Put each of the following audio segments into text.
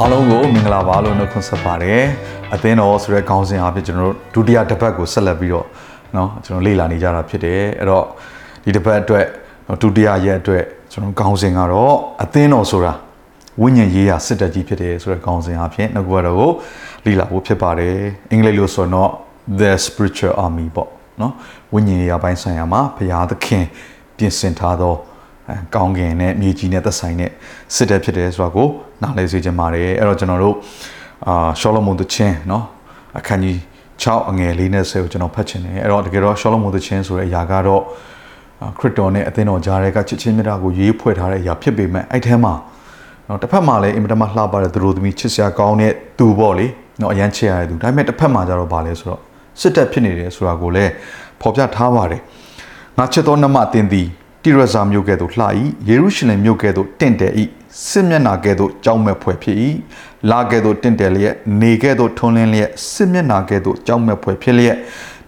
အားလုံးကိုမင်္ဂလာပါလို့နှုတ်ခွန်းဆက်ပါတယ်အသင်းတော်ဆိုတဲ့ခေါင်းစဉ်အဖြစ်ကျွန်တော်တို့ဒုတိယတစ်ပတ်ကိုဆက်လက်ပြီးတော့เนาะကျွန်တော်လေ့လာနေကြတာဖြစ်တယ်အဲ့တော့ဒီတစ်ပတ်အတွက်ဒုတိယရက်အတွက်ကျွန်တော်ခေါင်းစဉ်ကတော့အသင်းတော်ဆိုတာဝိညာဉ်ရေးရာစစ်တပ်ကြီးဖြစ်တယ်ဆိုတဲ့ခေါင်းစဉ်အဖြစ်နှုတ်ကပတ်တော်ကိုလေ့လာဖို့ဖြစ်ပါတယ်အင်္ဂလိပ်လိုဆိုတော့ the spiritual army ပေါ့เนาะဝိညာဉ်ရေးရာပိုင်းဆိုင်ရာမှာဘုရားသခင်ပြင်ဆင်ထားသောအဲ ကောင်းကင်နဲ့မြေကြီးနဲ့သက်ဆိုင်တဲ့စစ်တပ်ဖြစ်တယ်ဆိုတာကိုနားလည်စေချင်ပါတယ်အဲ့တော့ကျွန်တော်တို့အာရှောလမုန်သချင်းเนาะအခန်းကြီး6အငယ်လေးနဲ့ဆယ်ကိုကျွန်တော်ဖတ်ချင်တယ်အဲ့တော့တကယ်တော့ရှောလမုန်သချင်းဆိုတဲ့အရာကတော့အာခရစ်တော်နဲ့အသင်းတော်ကြားတဲ့ကချစ်ချင်းမြတ်တာကိုရေးဖွဲ့ထားတဲ့အရာဖြစ်ပေမဲ့အဲ့ထဲမှာเนาะတစ်ဖက်မှာလည်းအင်မတန်မှလှပတဲ့သူတို့သမီးချစ်စရာကောင်းတဲ့သူပေါ့လေเนาะအရန်ချစ်ရတဲ့သူဒါပေမဲ့တစ်ဖက်မှာကျတော့ဗာလဲဆိုတော့စစ်တပ်ဖြစ်နေတယ်ဆိုတာကိုလည်းဖော်ပြထားပါတယ်ငါချစ်တော်နှမအသင်သည် တိရဇာမြို့ကဲ့သို့လှ၏ယေရုရှလင်မြို့ကဲ့သို့တင့်တယ်၏စစ်မျက်နာကဲ့သို့ကြောက်မဲ့ဖွယ်ဖြစ်၏လာကဲ့သို့တင့်တယ်လျက်နေကဲ့သို့ထွန်းလင်းလျက်စစ်မျက်နာကဲ့သို့ကြောက်မဲ့ဖွယ်ဖြစ်လျက်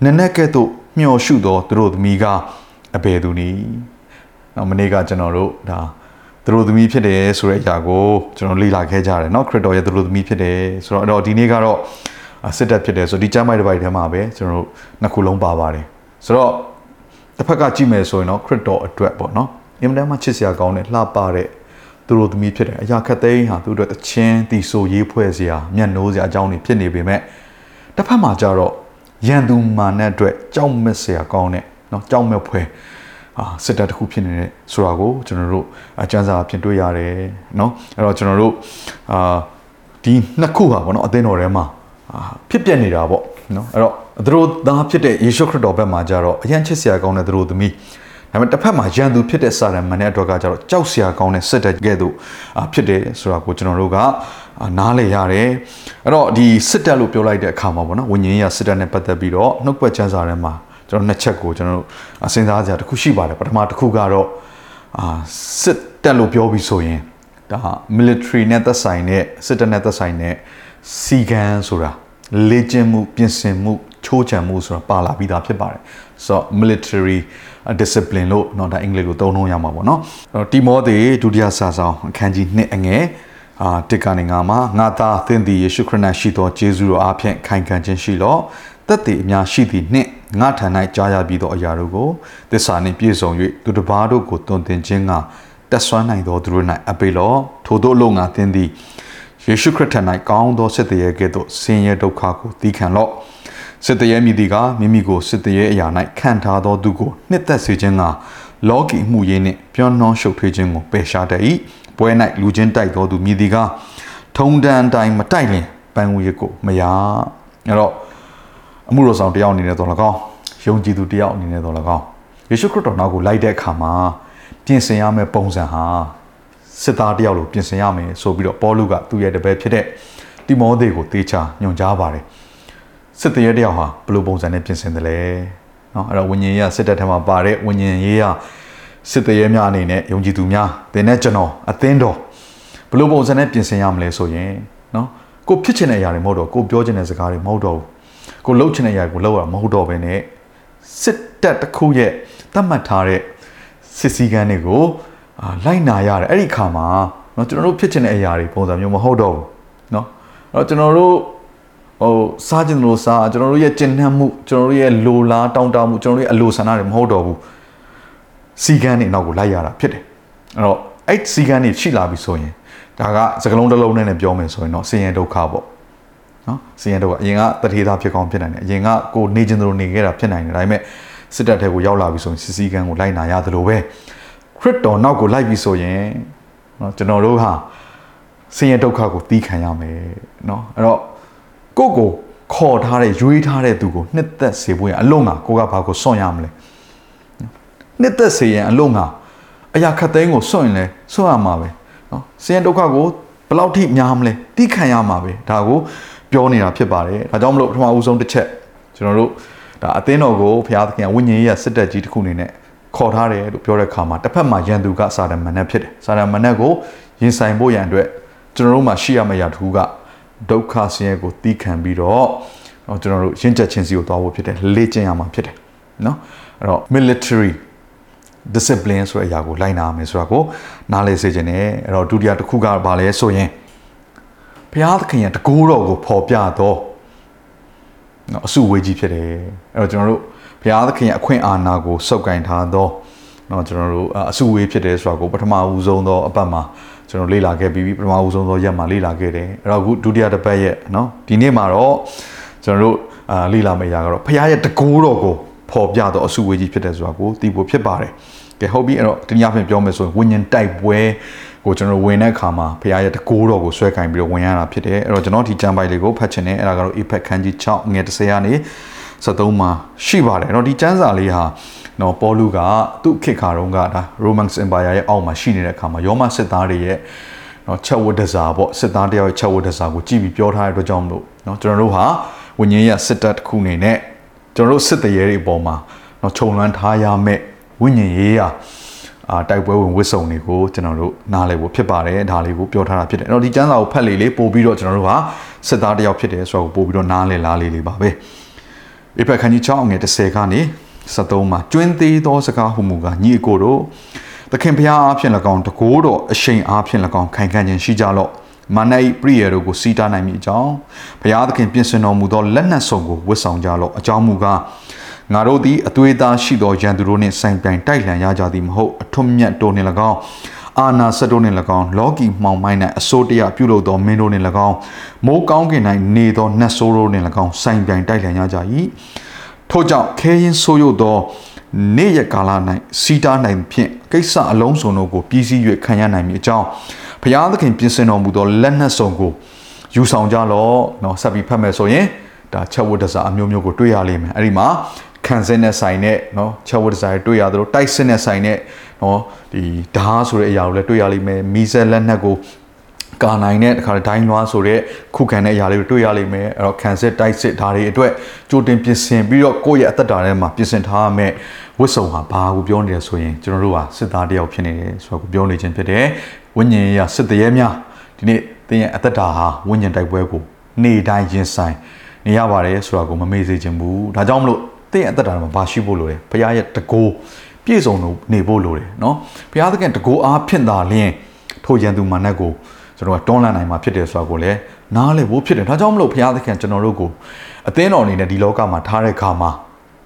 နနက်ကဲ့သို့မျှော်ရှုသောသူတို့သမီးကအဘယ်သူနည်းနောက်မနေ့ကကျွန်တော်တို့ဒါသူတို့သမီးဖြစ်တယ်ဆိုတဲ့အရာကိုကျွန်တော်လေ့လာခဲ့ကြတယ်เนาะခရစ်တော်ရဲ့သူတို့သမီးဖြစ်တယ်ဆိုတော့အဲ့တော့ဒီနေ့ကတော့စစ်တပ်ဖြစ်တယ်ဆိုဒီကျမ်းမိုက်တစ်ပိုက်ထဲမှာပဲကျွန်တော်တို့နှစ်ခုလုံးပါပါတယ်ဆိုတော့ တစ်ဖက်ကကြည့်မယ်ဆိုရင်တော့ခရစ်တော်အတွက်ပေါ့နော်အင်မတန်မှချစ်စရာကောင်းတဲ့လှပတဲ့သူတို့သမီးဖြစ်တယ်အရာခက်သိမ်းဟာသူတို့အတွက်တချင်းတီဆိုရေးဖွဲ့စရာမျက်နှိုးစရာအကြောင်းတွေဖြစ်နေပေမဲ့တစ်ဖက်မှာကျတော့ရန်သူမာနအတွက်ကြောက်မက်စရာကောင်းတဲ့နော်ကြောက်မက်ဖွဲ့အာစစ်တပ်တစ်ခုဖြစ်နေတဲ့ဆိုတာကိုကျွန်တော်တို့အကျဉ်းစာဖြစ်တွေ့ရတယ်နော်အဲ့တော့ကျွန်တော်တို့အာဒီနှစ်ခုဟာပေါ့နော်အသင်းတော်ထဲမှာအာဖြစ်ပြနေတာပေါ့နော်အဲ့တော့ သူတို့သားဖြစ်တဲ့ယေရှုခရစ်တော်ဘက်မှာကြတော့အရန်ချစ်စရာကောင်းတဲ့သူတို့သမီးဒါပေမဲ့တစ်ဖက်မှာယန်သူဖြစ်တဲ့စာရမန်တဲ့အတွက်ကကြတော့ကြောက်စရာကောင်းတဲ့စစ်တပ်ကဲ့သို့အာဖြစ်တယ်ဆိုတာကိုကျွန်တော်တို့ကအာနားလည်ရတယ်အဲ့တော့ဒီစစ်တပ်လို့ပြောလိုက်တဲ့အခါမှာပေါ့နော်ဝိညာဉ်ရေးစစ်တပ်နဲ့ပတ်သက်ပြီးတော့နှုတ်ပတ်ချမ်းစာထဲမှာကျွန်တော်နှစ်ချက်ကိုကျွန်တော်တို့စဉ်းစားကြတစ်ခုရှိပါတယ်ပထမတစ်ခုကတော့အာစစ်တပ်လို့ပြောပြီးဆိုရင်ဒါ military နဲ့သက်ဆိုင်တဲ့စစ်တပ်နဲ့သက်ဆိုင်တဲ့စီကံဆိုတာလေ့ကျင့်မှုပြင်ဆင်မှု ချိုးချံမှုဆိုတာပါလာပြီးသားဖြစ်ပါတယ်ဆိုတော့ military discipline လို့เนาะဒါအင်္ဂလိပ်လိုသုံးနှုန်းရမှာပေါ့เนาะတီမောသေဒုတိယစာဆောင်အခန်းကြီး2အငယ်အာတစ်ကနေငါမှာငါသားသင်သည်ယေရှုခရစ်၌ရှိသောယေရှုတော်အားဖြင့်ခိုင်ခံခြင်းရှိလော့သက်တည်အများရှိသည်နှင့်ငါထံ၌ကြားရပြီးသောအရာတို့ကိုသစ္စာနှင့်ပြည့်စုံ၍သူတစ်ပါးတို့ကိုတွင်တင်ခြင်းကတက်ဆွမ်းနိုင်သောသူတို့၌အပေလောထို့သောလုံငါသင်သည်ယေရှုခရစ်ထံ၌ကောင်းသောစစ်တရေကဲ့သို့ဆင်းရဲဒုက္ခကိုသီးခံလော့ စစ်တရေမြည်သည်ကမိမိကိုစစ်တရေအရာ၌ခံထားသောသူကိုနှစ်သက်စေခြင်းကလောကီမှုရင်းနှင့်ပြောနှောရှုပ်ထွေးခြင်းကိုပယ်ရှားတတ်၏ပွဲ၌လူချင်းတိုက်သောသူမြည်သည်ကထုံတန်တိုင်းမတိုက်လင်ပန်းဝေးကိုမရအဲ့တော့အမှုတော်ဆောင်တယောက်အနေနဲ့တော့၎င်းယုံကြည်သူတယောက်အနေနဲ့တော့၎င်းယေရှုခရစ်တော်နောက်ကိုလိုက်တဲ့အခါမှာပြင်ဆင်ရမယ့်ပုံစံဟာစစ်သားတယောက်လိုပြင်ဆင်ရမယ်ဆိုပြီးတော့ပေါလုကသူ့ရဲ့တပည့်ဖြစ်တဲ့တိမောသေကိုတေးချညွှန်ကြားပါတယ် စစ်သေးတယောက်ဟာဘယ်လိုပုံစံနဲ့ပြင်ဆင်တယ်လဲเนาะအဲ့တော့ဝิญဉ်ရေးစစ်တပ်ထဲမှာပါတဲ့ဝิญဉ်ရေးရစစ်သေးများအနေနဲ့ယုံကြည်သူများသင်နဲ့ကျွန်တော်အသင်းတော်ဘယ်လိုပုံစံနဲ့ပြင်ဆင်ရမလဲဆိုရင်เนาะကိုဖြစ်ချင်တဲ့အရာတွေမဟုတ်တော့ကိုပြောချင်တဲ့စကားတွေမဟုတ်တော့ဘူးကိုလှုပ်ချင်တဲ့အရာကိုလှုပ်ရမဟုတ်တော့ဘဲနဲ့စစ်တပ်တစ်ခုရဲ့သတ်မှတ်ထားတဲ့စစ်စည်းကမ်းတွေကိုအာလိုက်နာရတယ်အဲ့ဒီခါမှာเนาะကျွန်တော်တို့ဖြစ်ချင်တဲ့အရာတွေပုံစံမျိုးမဟုတ်တော့ဘူးเนาะအဲ့တော့ကျွန်တော်တို့ ဟိုစားကျင်လို့စားကျွန်တော်တို့ရဲ့ကျဉ်နှံ့မှုကျွန်တော်တို့ရဲ့လိုလားတောင်းတမှုကျွန်တော်တို့ရဲ့အလိုဆန္ဒတွေမဟုတ်တော့ဘူးစီကန်းတွေနောက်ကိုလိုက်ရတာဖြစ်တယ်အဲ့တော့အဲ့စီကန်းတွေရှိလာပြီဆိုရင်ဒါကစကလုံးတစ်လုံးနဲ့လည်းပြောမယ်ဆိုရင်တော့ဆင်းရဲဒုက္ခပေါ့နော်ဆင်းရဲဒုက္ခအရင်ကတထေသားဖြစ်ကောင်းဖြစ်နိုင်တယ်အရင်ကကိုနေကျင်သလိုနေခဲ့တာဖြစ်နိုင်တယ်ဒါပေမဲ့စစ်တပ်ထဲကိုရောက်လာပြီဆိုရင်စစ်စည်းကမ်းကိုလိုက်နာရသလိုပဲခရစ်တော်နောက်ကိုလိုက်ပြီဆိုရင်နော်ကျွန်တော်တို့ဟာဆင်းရဲဒုက္ခကိုသီးခံရမယ်နော်အဲ့တော့ ကိုကိုခေါ်ထားတဲ့ရွေးထားတဲ့သူကိုနှစ်သက်စေဖို့ရအလုံးငါကိုကဘာကိုစွန့်ရမလဲနှစ်သက်စေရင်အလုံးငါအရာခတ်သိန်းကိုစွန့်ရင်လဲစွန့်ရမှာပဲနော်ဆင်းရဲဒုက္ခကိုဘလောက်ထိများမလဲသိခံရမှာပဲဒါကိုပြောနေတာဖြစ်ပါတယ်ဒါကြောင့်မလို့ပထမဦးဆုံးတစ်ချက်ကျွန်တော်တို့ဒါအသင်းတော်ကိုဘုရားသခင်ကဝိညာဉ်ရေးစစ်တပ်ကြီးတစ်ခုအနေနဲ့ခေါ်ထားတယ်လို့ပြောတဲ့အခါမှာတစ်ဖက်မှာယန်သူကစာရမဏတ်ဖြစ်တယ်စာရမဏတ်ကိုရင်ဆိုင်ဖို့ရန်အတွက်ကျွန်တော်တို့မှာရှိရမယ့်ရာတစ်ခုက ဒုက္ခဆင်းရဲကိုတီးခံပြီးတော့ကျွန်တော်တို့ရင့်ကျက်ခြင်းစီကိုသွားဖို့ဖြစ်တယ်လေ့ကျင့်ရမှာဖြစ်တယ်နော်အဲ့တော့ military discipline ဆိုတဲ့အရာကိုလိုက်နာရမယ်ဆိုတာကိုနားလည်စေခြင်းနဲ့အဲ့တော့ဒုတိယတစ်ခုကဘာလဲဆိုရင်ဘုရားသခင်ရဲ့တကူတော်ကိုဖော်ပြတော့နော်အစုဝေးကြီးဖြစ်တယ်အဲ့တော့ကျွန်တော်တို့ဘုရားသခင်ရဲ့အခွင့်အာဏာကိုစုပ်ကိုင်ထားတော့နော်ကျွန်တော်တို့အစုဝေးဖြစ်တယ်ဆိုတာကိုပထမဦးဆုံးသောအပတ်မှာ ကျွန်တော်လေ့လာခဲ့ပြီးပထမဦးဆုံးသောရက်မှာလေ့လာခဲ့တယ်အဲ့တော့အခုဒုတိယတစ်ပတ်ရက်နော်ဒီနေ့မှာတော့ကျွန်တော်တို့အာလေ့လာမယ့်အရာကတော့ဘုရားရဲ့တကူတော်ကိုဖော်ပြတော့အစုဝေးကြီးဖြစ်တယ်ဆိုတာကိုသိဖို့ဖြစ်ပါတယ်ကဲဟုတ်ပြီအဲ့တော့တနည်းအားဖြင့်ပြောမယ်ဆိုရင်ဝိညာဉ်တိုက်ပွဲကိုကျွန်တော်ဝင်တဲ့အခါမှာဘုရားရဲ့တကိုးတော်ကိုဆွဲကင်ပြီးတော့ဝင်ရတာဖြစ်တယ်အဲ့တော့ကျွန်တော်ဒီကျမ်းပိုက်လေးကိုဖတ်ချင်တယ်အဲ့ဒါကတော့ Apex ခန်းကြီး6ငွေ30ကနေ 73မှာရှိပါတယ်အဲ့တော့ဒီကျမ်းစာလေးဟာနော်ပေါလုကသူ့ခေတ်ခါတုန်းကဒါ Roman Empire ရဲ့အောက်မှာရှိနေတဲ့အခါမှာရောမစစ်သားတွေရဲ့နော်ချက်ဝတ်တစားပေါ့စစ်သားတယောက်ရဲ့ချက်ဝတ်တစားကိုကြည့်ပြီးပြောထားတဲ့အတွက်ကြောင့်မလို့နော်ကျွန်တော်တို့ဟာဝိညာဉ်ရစစ်တပ်တစ်ခုအနေနဲ့ကျွန်တော်တို့စစ်တရေတွေအပေါ်မှာနော်ခြုံလွှမ်းထားရမယ့်ဝိညာဉ်ရေးရာအာတိုက်ပွဲဝင်ဝစ်စုံတွေကိုကျွန်တော်တို့နားလည်ဖို့ဖြစ်ပါတယ်ဒါလေးကိုပြောထားတာဖြစ်တယ်အဲ့တော့ဒီကျမ်းစာကိုဖတ်လေလေပို့ပြီးတော့ကျွန်တော်တို့ဟာစစ်သားတယောက်ဖြစ်တယ်ဆိုတော့ပို့ပြီးတော့နားလည်လားလေးလေးပါပဲ ဧဖက်ခန်းကြီး6ငွေ30ကနေ73မှာကျွင်းသေးသောစကားဟုမူကညီအကိုတို့သခင်ဖျားအားဖြင့်၎င်းတကိုးတော်အရှိန်အားဖြင့်၎င်းခိုင်ခံ့ခြင်းရှိကြလော့မာန၏ပရိယေတို့ကိုစီးတားနိုင်မိအကြောင်းဘုရားသခင်ပြင်ဆင်တော်မူသောလက်နက်စုံကိုဝတ်ဆောင်ကြလော့အကြောင်းမူကားငါတို့သည်အသွေးသားရှိသောရန်သူတို့နှင့်ဆိုင်ပြိုင်တိုက်လှန်ရကြသည်မဟုတ်အထွတ်မြတ်တို့နှင့်၎င်း အာနာစတို့နှင့်၎င်းလောကီမှောင်မိုင်း၌အစိုးတရားပြုလုပ်သောမင်းတို့နှင့်၎င်းမိုးကောင်းကင်၌နေသောနတ်ဆိုးတို့နှင့်၎င်းဆိုင်ပြိုင်တိုက်လှန်ရကြ၏ထို့ကြောင့်ခဲရင်ဆိုးရုပ်သောနေ့ရက်ကာလ၌စီးတားနိုင်ဖြင့်ကိစ္စအလုံးစုံတို့ကိုပြည်စည်း၍ခံရနိုင်မည်အကြောင်းဘုရားသခင်ပြင်ဆင်တော်မူသောလက်နက်စုံကိုယူဆောင်ကြလော့เนาะဆက်ပြီးဖတ်မယ်ဆိုရင်ဒါချက်ဝတ်တစားအမျိုးမျိုးကိုတွေ့ရလိမ့်မယ်အဲ့ဒီမှာခံစင်းနဲ့ဆိုင်နဲ့เนาะချက်ဝတ်တစားတွေ့ရသလိုတိုက်စင်းနဲ့ဆိုင်နဲ့ နော်ဒီဓာတ်ဆိုတဲ့အရာကိုလည်းတွေ့ရလိမ့်မယ်မီးစက်လက်နက်ကိုကာနိုင်တဲ့တခါဒိုင်းလွားဆိုတဲ့ခုခံတဲ့အရာလေးကိုတွေ့ရလိမ့်မယ်အဲ့တော့ခံစစ်တိုက်စစ်ဒါတွေအတွက်ကြိုတင်ပြင်ဆင်ပြီးတော့ကိုယ့်ရဲ့အသက်တာထဲမှာပြင်ဆင်ထားရမယ်ဝစ်စုံဟာဘာကိုပြောနေလဲဆိုရင်ကျွန်တော်တို့ဟာစစ်သားတယောက်ဖြစ်နေတယ်ဆိုတော့ကိုပြောနေခြင်းဖြစ်တယ်ဝိညာဉ်ရေးစစ်တရေများဒီနေ့သင်ရဲ့အသက်တာဟာဝိညာဉ်တိုက်ပွဲကိုနေ့တိုင်းရင်ဆိုင်နေရပါတယ်ဆိုတော့ကိုမမေ့စေချင်ဘူးဒါကြောင့်မလို့သင်ရဲ့အသက်တာမှာဘာရှိဖို့လိုလဲဘုရားရဲ့တကိုး ပြည့်စုံလို့နေဖို့လိုတယ်နော်ဘုရားသခင်တကူအားဖြင့်သာလျှင်ထိုရန်သူမာနကိုကျွန်တော်ကတွန်းလှန်နိုင်မှာဖြစ်တယ်ဆိုတာကိုလည်းနားလည်ဖို့ဖြစ်တယ်ဒါကြောင့်မလို့ဘုရားသခင်ကျွန်တော်တို့ကိုအသင်းတော်အနေနဲ့ဒီလောကမှာထားတဲ့ခါမှာ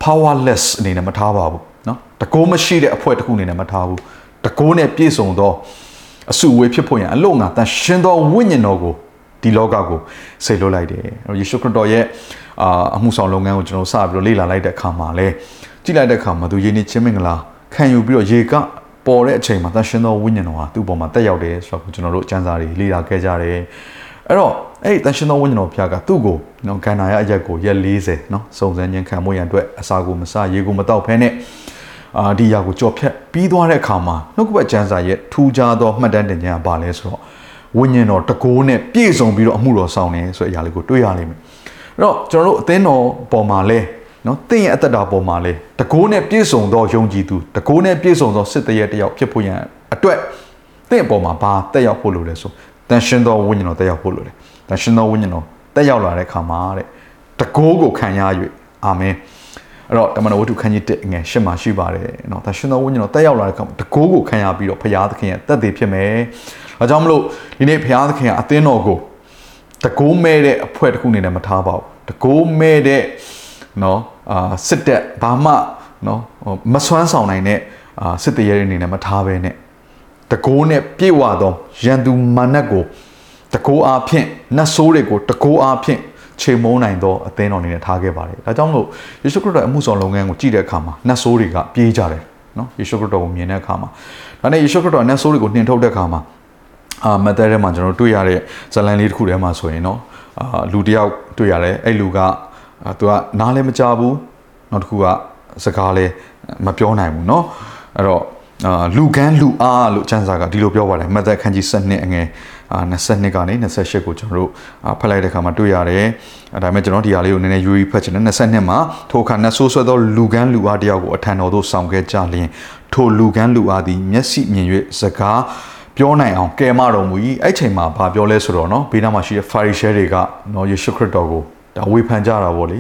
powerless အနေနဲ့မထားပါဘူးနော်တကူမရှိတဲ့အဖွဲ့တစ်ခုအနေနဲ့မထားဘူးတကူနဲ့ပြည့်စုံသောအစုအဝေးဖြစ်ဖို့ရန်အလို့ငါတန်ရှင်သောဝိညာဉ်တော်ကိုဒီလောကကိုဆေလွတ်လိုက်တယ်ယေရှုခရစ်တော်ရဲ့အာအမှုဆောင်လုပ်ငန်းကိုကျွန်တော်စပြီးတော့လေ့လာလိုက်တဲ့အခါမှာလဲ ကြည့်လိုက်တဲ့အခါမှာသူယဉ်နေချင်းမင်္ဂလာခံယူပြီးတော့ရေကပေါ်တဲ့အချိန်မှာတန်ရှင်သောဝိညာဉ်တော်ဟာသူ့ပေါ်မှာတက်ရောက်တယ်ဆိုတော့ကျွန်တော်တို့အကျမ်းစာတွေလေ့လာခဲ့ကြတယ်အဲ့တော့အဲ့ဒီတန်ရှင်သောဝိညာဉ်တော်ဘုရားကသူ့ကိုနော်ကန္နာရအရက်ကိုရက်40နော်စုံစမ်းခြင်းခံမှုရန်အတွက်အစာကိုမစားရေကိုမတောက်ဖဲနဲ့အာဒီယာကိုကြော်ဖြတ်ပြီးသွားတဲ့အခါမှာနှုတ်ကပတ်ကျမ်းစာရဲ့ထူးခြားသောမှတ်တမ်းတင်ခြင်းကဘာလဲဆိုတော့ဝိညာဉ်တော်တကိုးနဲ့ပြည့်စုံပြီးတော့အမှုတော်ဆောင်နေဆိုတဲ့အရာလေးကိုတွေ့ရလိမ့်မယ်အဲ့တော့ကျွန်တော်တို့အသင်းတော်ပေါ်မှာလဲ နော်တင့်ရဲ့အသက်တာပေါ်မှာလေတကိုးနဲ့ပြည့်စုံသောယုံကြည်သူတကိုးနဲ့ပြည့်စုံသောစစ်တရေတယောက်ဖြစ်ဖို့ရန်အတွက်တင့်အပေါ်မှာဘာတက်ရောက်ဖို့လိုလဲဆိုတန်ရှင်သောဝိညာဉ်တော်တက်ရောက်ဖို့လိုတယ်တန်ရှင်သောဝိညာဉ်တော်တက်ရောက်လာတဲ့အခါမှာတဲ့တကိုးကိုခံရ၍အာမင်အဲ့တော့တမန်တော်ဝတ္ထုခန်းကြီး1ငယ်10မှာရှိပါတယ်နော်ဒါရှင်တော်ဝိညာဉ်တော်တက်ရောက်လာတဲ့အခါတကိုးကိုခံရပြီးတော့ဘုရားသခင်ရဲ့တက်တည်ဖြစ်မယ်။ဒါကြောင့်မလို့ဒီနေ့ဘုရားသခင်ကအသင်းတော်ကိုတကိုးမဲ့တဲ့အဖွဲတစ်ခုအနေနဲ့မထားပါဘူး။တကိုးမဲ့တဲ့ နော်အာစစ်တက်ဘာမှနော်မစွမ်းဆောင်နိုင်တဲ့အာစစ်တရေတွေအနေနဲ့မထားဘဲနဲ့တကိုးနဲ့ပြေဝသောရန်သူမာနတ်ကိုတကိုးအားဖြင့်နတ်ဆိုးတွေကိုတကိုးအားဖြင့်ခြေမုံနိုင်သောအသင်းတော်အနေနဲ့ထားခဲ့ပါတယ်။ဒါကြောင့်လို့ယေရှုခရစ်တော်အမှုဆောင်လုပ်ငန်းကိုကြည့်တဲ့အခါမှာနတ်ဆိုးတွေကပြေးကြတယ်နော်ယေရှုခရစ်တော်ကိုမြင်တဲ့အခါမှာဒါနဲ့ယေရှုခရစ်တော်နတ်ဆိုးတွေကိုနှင်ထုတ်တဲ့အခါမှာအာမသက်ထဲမှာကျွန်တော်တို့တွေ့ရတဲ့ဇလံလေးတစ်ခုထဲမှာဆိုရင်နော်အာလူတယောက်တွေ့ရတယ်အဲ့လူက သူကနားလည်းမကြဘူးနောက်တစ်ခုကစကားလည်းမပြောနိုင်ဘူးเนาะအဲ့တော့အာလူကန်းလူအားလို့ကျမ်းစာကဒီလိုပြောပါတယ်မဿဲခန်းကြီး7နှစ်အငယ် အာ22ကနေ28ကိုကျွန်တော်တို့ဖတ်လိုက်တဲ့အခါမှာတွေ့ရတယ်အဲဒါပေမဲ့ကျွန်တော်ဒီဟာလေးကိုနည်းနည်းယူရီဖတ်ချင်တယ်22မှာထိုအခါနတ်ဆိုးဆွဲသောလူကန်းလူအားတယောက်ကိုအထံတော်သို့ဆောင်ခဲ့ကြလျင်ထိုလူကန်းလူအားသည်မျက်စိမြင်၍စကားပြောနိုင်အောင်ကဲမတော်မူ၏အဲ့ချိန်မှာဘာပြောလဲဆိုတော့เนาะဘေးနားမှာရှိတဲ့ဖာရီရှဲတွေကเนาะယေရှုခရစ်တော်ကို ဒါဝေဖန်ကြတာပေါ့လေ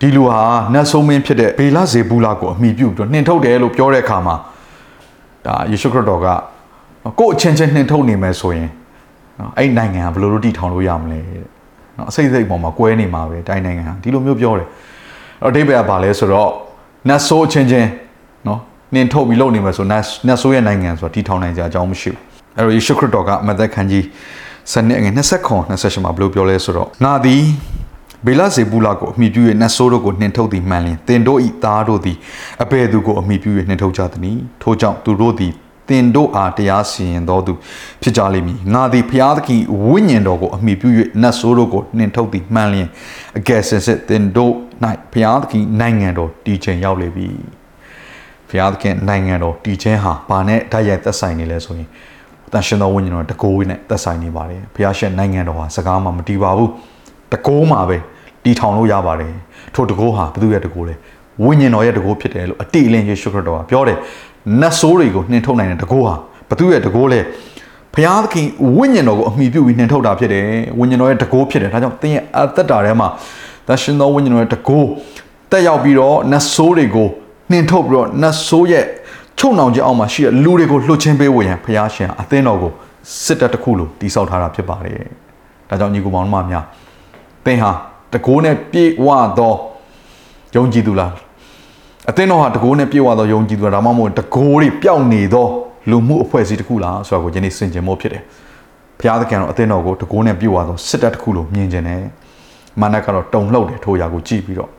ဒီလူဟာနတ်ဆိုးမင်းဖြစ်တဲ့ဘေလဇေဘူးလာကိုအမိပြုပြီးနှင်ထုတ်တယ်လို့ပြောတဲ့အခါမှာဒါယေရှုခရစ်တော်ကကို့အချင်းချင်းနှင်ထုတ်နေမယ်ဆိုရင်နော်အဲ့နိုင်ငံကဘယ်လိုလုပ်တည်ထောင်လို့ရမလဲနော်အစိမ့်စိမ့်ပေါ်မှာကွဲနေမှာပဲတိုင်းနိုင်ငံဟာဒီလိုမျိုးပြောတယ်အဲ့တော့အဓိပ္ပာယ်ကဘာလဲဆိုတော့နတ်ဆိုးအချင်းချင်းနော်နှင်ထုတ်ပြီးလုပ်နေမယ်ဆိုနတ်နတ်ဆိုးရဲ့နိုင်ငံဆိုတာတည်ထောင်နိုင်ကြအကြောင်းမရှိဘူးအဲ့တော့ယေရှုခရစ်တော်ကမသက်ခန်းကြီးစနစ်ငယ်20ခွန်28မှာဘယ်လိုပြောလဲဆိုတော့ငါသည် ဘေလဇေဘူးလာကိုအမိပြု၍နတ်ဆိုးတို့ကိုနှင်ထုတ်သည်မှန်လျင်တင်တို့ဤသားတို့သည်အဘယ်သူကိုအမိပြု၍နှင်ထုတ်ကြသနည်းထို့ကြောင့်သူတို့သည်တင်တို့အားတရားစီရင်တော်သူဖြစ်ကြလိမ့်မည်ငါသည်ဖျားသခင်ဝိညာဉ်တော်ကိုအမိပြု၍နတ်ဆိုးတို့ကိုနှင်ထုတ်သည်မှန်လျင်အကယ်စင်စစ်တင်တို့၌ဖျားသခင်နိုင်ငံတော်တည်ခြင်းရောက်လေပြီဖျားသခင်နိုင်ငံတော်တည်ခြင်းဟာဘာနဲ့ဓာတ်ရိုက်သက်ဆိုင်နေလဲဆိုရင်တန်ရှင်တော်ဝိညာဉ်တော်တကိုးနဲ့သက်ဆိုင်နေပါတယ်ဖျားရှင်နိုင်ငံတော်ဟာစကားမှမတည်ပါဘူးတကိုးမှာပဲ တည်ထောင်လို့ရပါတယ်ထို့တကိုးဟာဘယ်သူရဲ့တကိုးလဲဝိညာဉ်တော်ရဲ့တကိုးဖြစ်တယ်လို့အတိအလင်းယေရှုခရစ်တော်ကပြောတယ်နတ်ဆိုးတွေကိုနှင်ထုတ်နိုင်တဲ့တကိုးဟာဘသူရဲ့တကိုးလဲဘုရားသခင်ဝိညာဉ်တော်ကိုအမိပြုပြီးနှင်ထုတ်တာဖြစ်တယ်ဝိညာဉ်တော်ရဲ့တကိုးဖြစ်တယ်ဒါကြောင့်သင်ရဲ့အသက်တာထဲမှာသရှင်တော်ဝိညာဉ်တော်ရဲ့တကိုးတက်ရောက်ပြီးတော့နတ်ဆိုးတွေကိုနှင်ထုတ်ပြီးတော့နတ်ဆိုးရဲ့ချုံနှောင်ခြင်းအောက်မှာရှိတဲ့လူတွေကိုလှုပ်ချင်းပေးဝင်ရန်ဘုရားရှင်အသင်းတော်ကိုစစ်တပ်တစ်ခုလိုတိဆောက်ထားတာဖြစ်ပါတယ်ဒါကြောင့်ညီကိုမောင်နှမများသင်ဟာ တကိုးနဲ့ပြေဝသောယုံကြည်သူလားအသင်းတော်ဟာတကိုးနဲ့ပြေဝသောယုံကြည်သူလားဒါမှမဟုတ်တကိုးတွေပျောက်နေသောလူမှုအဖွဲ့အစည်းတစ်ခုလားဆိုတာကိုယနေ့ဆင်ခြင်ဖို့ဖြစ်တယ်ဘုရားသခင်တော်အသင်းတော်ကိုတကိုးနဲ့ပြေဝသောစစ်တပ်တစ်ခုလိုမြင်ကျင်တယ်မာနကတော့တုံလှုပ်တယ်ထိုအရာကိုကြည့်ပြီးတော့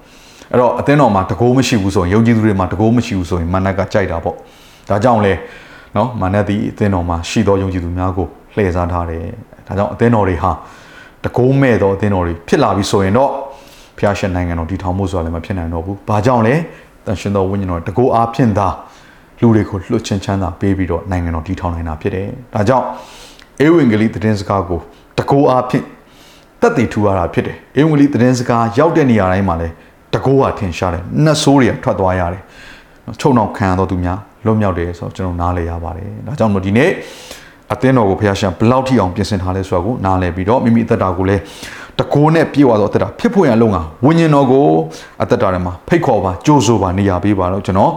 အဲ့တော့အသင်းတော်မှာတကိုးမရှိဘူးဆိုရင်ယုံကြည်သူတွေမှာတကိုးမရှိဘူးဆိုရင်မာနကကြိုက်တာပေါ့ဒါကြောင့်လေနော်မာနသည်အသင်းတော်မှာရှိသောယုံကြည်သူများကိုလှည့်စားထားတယ်ဒါကြောင့်အသင်းတော်တွေဟာ တကိုးမဲ့သောအသင်းတော်တွေဖြစ်လာပြီဆိုရင်တော့ဖျားရှင်နိုင်ငံတော်တည်ထောင်မှုဆိုတာလည်းမဖြစ်နိုင်တော့ဘူး။ဘာကြောင့်လဲ။တန်ရှင်တော်ဝိညာဉ်တော်တကိုးအားဖြင့်သာလူတွေကိုလွှတ်ချင်းချမ်းသာပေးပြီးတော့နိုင်ငံတော်တည်ထောင်နိုင်တာဖြစ်တယ်။ဒါကြောင့်ဧဝံဂေလိသတင်းစကားကိုတကိုးအားဖြင့်တက်တည်ထူရတာဖြစ်တယ်။ဧဝံဂေလိသတင်းစကားရောက်တဲ့နေရာတိုင်းမှာလည်းတကိုးဟာထင်ရှားတယ်။နှဆိုးတွေကထွက်သွားရတယ်။ချုံအောင်ခံရတော့သူများလွတ်မြောက်တယ်ဆိုတော့ကျွန်တော်နားလည်ရပါတယ်။ဒါကြောင့်မို့ဒီနေ့ အသင်းတော်ကိုဖခင်ရှင်ဘယ်လောက်ထိအောင်ပြင်ဆင်ထားလဲဆိုတာကိုနားလည်ပြီးတော့မိမိအသက်တာကိုလည်းတကိုးနဲ့ပြေဝသောအသက်တာဖြစ်ဖို့ရန်လုံကဝိညာဉ်တော်ကိုအသက်တာထဲမှာဖိတ်ခေါ်ပါကြိုးဆိုပါနေရာပေးပါတော့ကျွန်တော်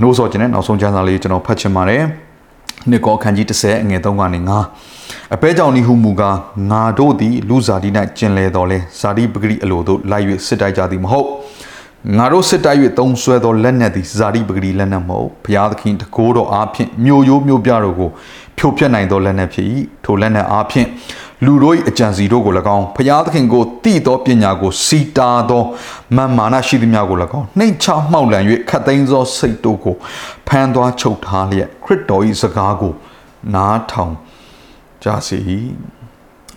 နှိုးဆော်ခြင်းနဲ့နောက်ဆုံးကျမ်းစာလေးကျွန်တော်ဖတ်ချင်ပါတယ်နှစ်ကောခန်းကြီး30အငယ်3ကနေ9အပဲကြောင့်ဤဟုမူကားငါတို့သည်လူစားတိ၌ကျင်လေတော်လဲဇာတိပဂရိအလိုတို့လိုက်၍စစ်တိုက်ကြသည်မဟုတ် ငါတို့စစ်တိုက်၍တုံးဆွဲသောလက်နက်သည်ဇာတိပဂရိလက်နက်မဟုတ်ဘုရားသခင်တကိုးတော်အားဖြင့်မြို့ရိုးမြို့ပြတို့ကိုဖြိုဖျက်နိုင်သောလက်နက်ဖြစ်၏ထိုလက်နက်အားဖြင့်လူတို့၏အကြံစီတို့ကို၎င်းဘုရားသခင်ကိုတည်သောပညာကိုစီတာသောမာမာနရှိသည်များကို၎င်းနှိမ်ချမှောက်လန်၍ခတ်သိမ်းသောစိတ်တို့ကိုဖန်သွားချုပ်ထားလျက်ခရစ်တော်၏စကားကိုနားထောင်ကြစေ၏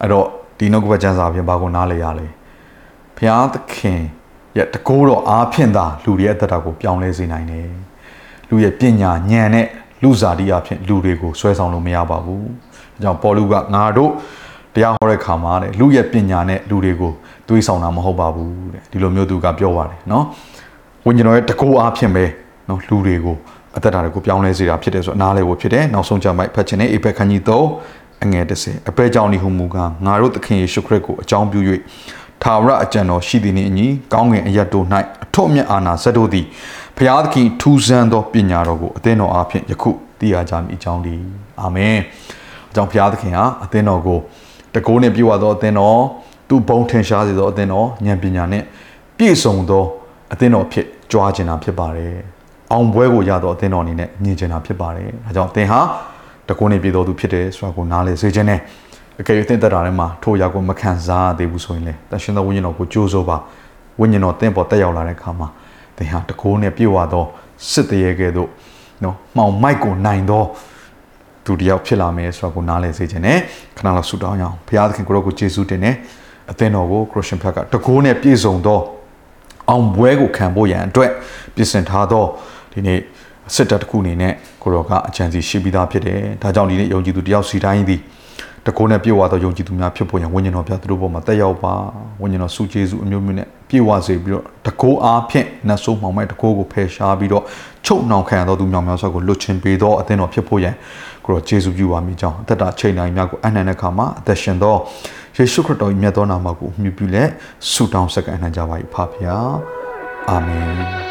အဲ့တော့ဒီနှုတ်ကပတ်ကျမ်းစာဖြင့်ဘာကိုနားလဲရလဲဘုရားသခင် ရဲ့တကိုးတော်အားဖြင့်သာလူတွေရဲ့အသက်တာကိုပြောင်းလဲစေနိုင်တယ်လူရဲ့ပညာဉာဏ်နဲ့လူစားတိအဖြစ်လူတွေကိုဆွဲဆောင်လို့မရပါဘူး။အဲကြောင့်ပေါ်လူကငါတို့တရားဟောတဲ့ခါမှာတဲ့လူရဲ့ပညာနဲ့လူတွေကိုတွေးဆောင်တာမဟုတ်ပါဘူးတဲ့ဒီလိုမျိုးသူကပြောပါတယ်နော်။ဝိညာဉ်တော်ရဲ့တကိုးအားဖြင့်ပဲနော်လူတွေကိုအသက်တာတွေကိုပြောင်းလဲစေတာဖြစ်တယ်ဆိုအနားလဲဖို့ဖြစ်တယ်။နောက်ဆုံးကြမ်းမိုက်ဖတ်ခြင်းနဲ့အေဖက်ခန်းကြီး3အငယ်30အပဲကြောင့်ဒီဟုမူကငါတို့သခင်ယေရှုခရစ်ကိုအကြောင်းပြု၍ ထာဝရအကြံတော်ရှိသည်နှင့်အညီကောင်းငင်အရတ်တို့၌အထွတ်မြတ်အာဏာစက်တို့သည်ဖျားသခင်ထူးဆန်းသောပညာတော်ကိုအသင်းတော်အားဖြင့်ယခုသိရကြမည်အကြောင်းဒီအာမင်အကြောင်းဘုရားသခင်ဟာအသင်းတော်ကိုတကိုးနဲ့ပြုတ်သောအသင်းတော်သူဘုံထင်ရှားစေသောအသင်းတော်ဉာဏ်ပညာနဲ့ပြည့်စုံသောအသင်းတော်ဖြစ်ကြွားခြင်းတာဖြစ်ပါတယ်အောင်ပွဲကိုရသောအသင်းတော်အနေနဲ့မြင်ခြင်းတာဖြစ်ပါတယ်အဲကြောင့်သင်ဟာတကိုးနဲ့ပြည့်တော်သူဖြစ်တယ်ဆိုတာကိုနားလည်စေခြင်းနဲ့ အကယ်၍သင်သက်တာထဲမှာထိုရာကိုမခံစားသေးဘူးဆိုရင်လေတန်ရှင်သောဝိညာဉ်တော်ကိုကြိုးစိုးပါဝိညာဉ်တော်သင်ပေါ်တက်ရောက်လာတဲ့အခါမှာသင်ဟာတကိုးနဲ့ပြည့်ဝသောစစ်တရေကဲ့သို့နော်မှောင်မိုက်ကိုနိုင်သောသူတယောက်ဖြစ်လာမယ်ဆိုတာကိုနားလည်စေခြင်းနဲ့ခဏလောက်ဆုတောင်းရအောင်ဘုရားသခင်ကိုရောကိုယေရှုတင်နေအသင်းတော်ကိုခရစ်ယာန်ဘက်ကတကိုးနဲ့ပြည့်စုံသောအောင်ပွဲကိုခံဖို့ရန်အတွက်ပြင်ဆင်ထားသောဒီနေ့စစ်တပ်တစ်ခုအနေနဲ့ကိုရောကအကြံစီရှိပြီးသားဖြစ်တယ်ဒါကြောင့်ဒီနေ့ယုံကြည်သူတယောက်စီတိုင်းသည် တကိုးနဲ့ပြေဝသောယုံကြည်သူများဖြစ်ဖို့ရန်ဝိညာဉ်တော်ပြသူတို့ပေါ်မှာတက်ရောက်ပါဝိညာဉ်တော်စုကျေးဇူးအမျိုးမျိုးနဲ့ပြေဝစေပြီးတော့တကိုးအားဖြင့်နတ်ဆိုးမှောင်မိုက်တကိုးကိုဖယ်ရှားပြီးတော့ချုပ်နှောင်ခံရသောသူများများစွာကိုလွတ်ချင်ပေးသောအသင်းတော်ဖြစ်ဖို့ရန်ကိုရောကျေးဇူးပြုပါမိကြောင်းအသက်တာချိန်တိုင်းများကိုအနန္တခါမှာအသက်ရှင်သောယေရှုခရစ်တော်၏မြတ်သောနာမကိုမြှုပ်ပြုလက်ဆုတောင်းဆက်ကန်နိုင်ကြပါ၏ဖဖျားအာမင်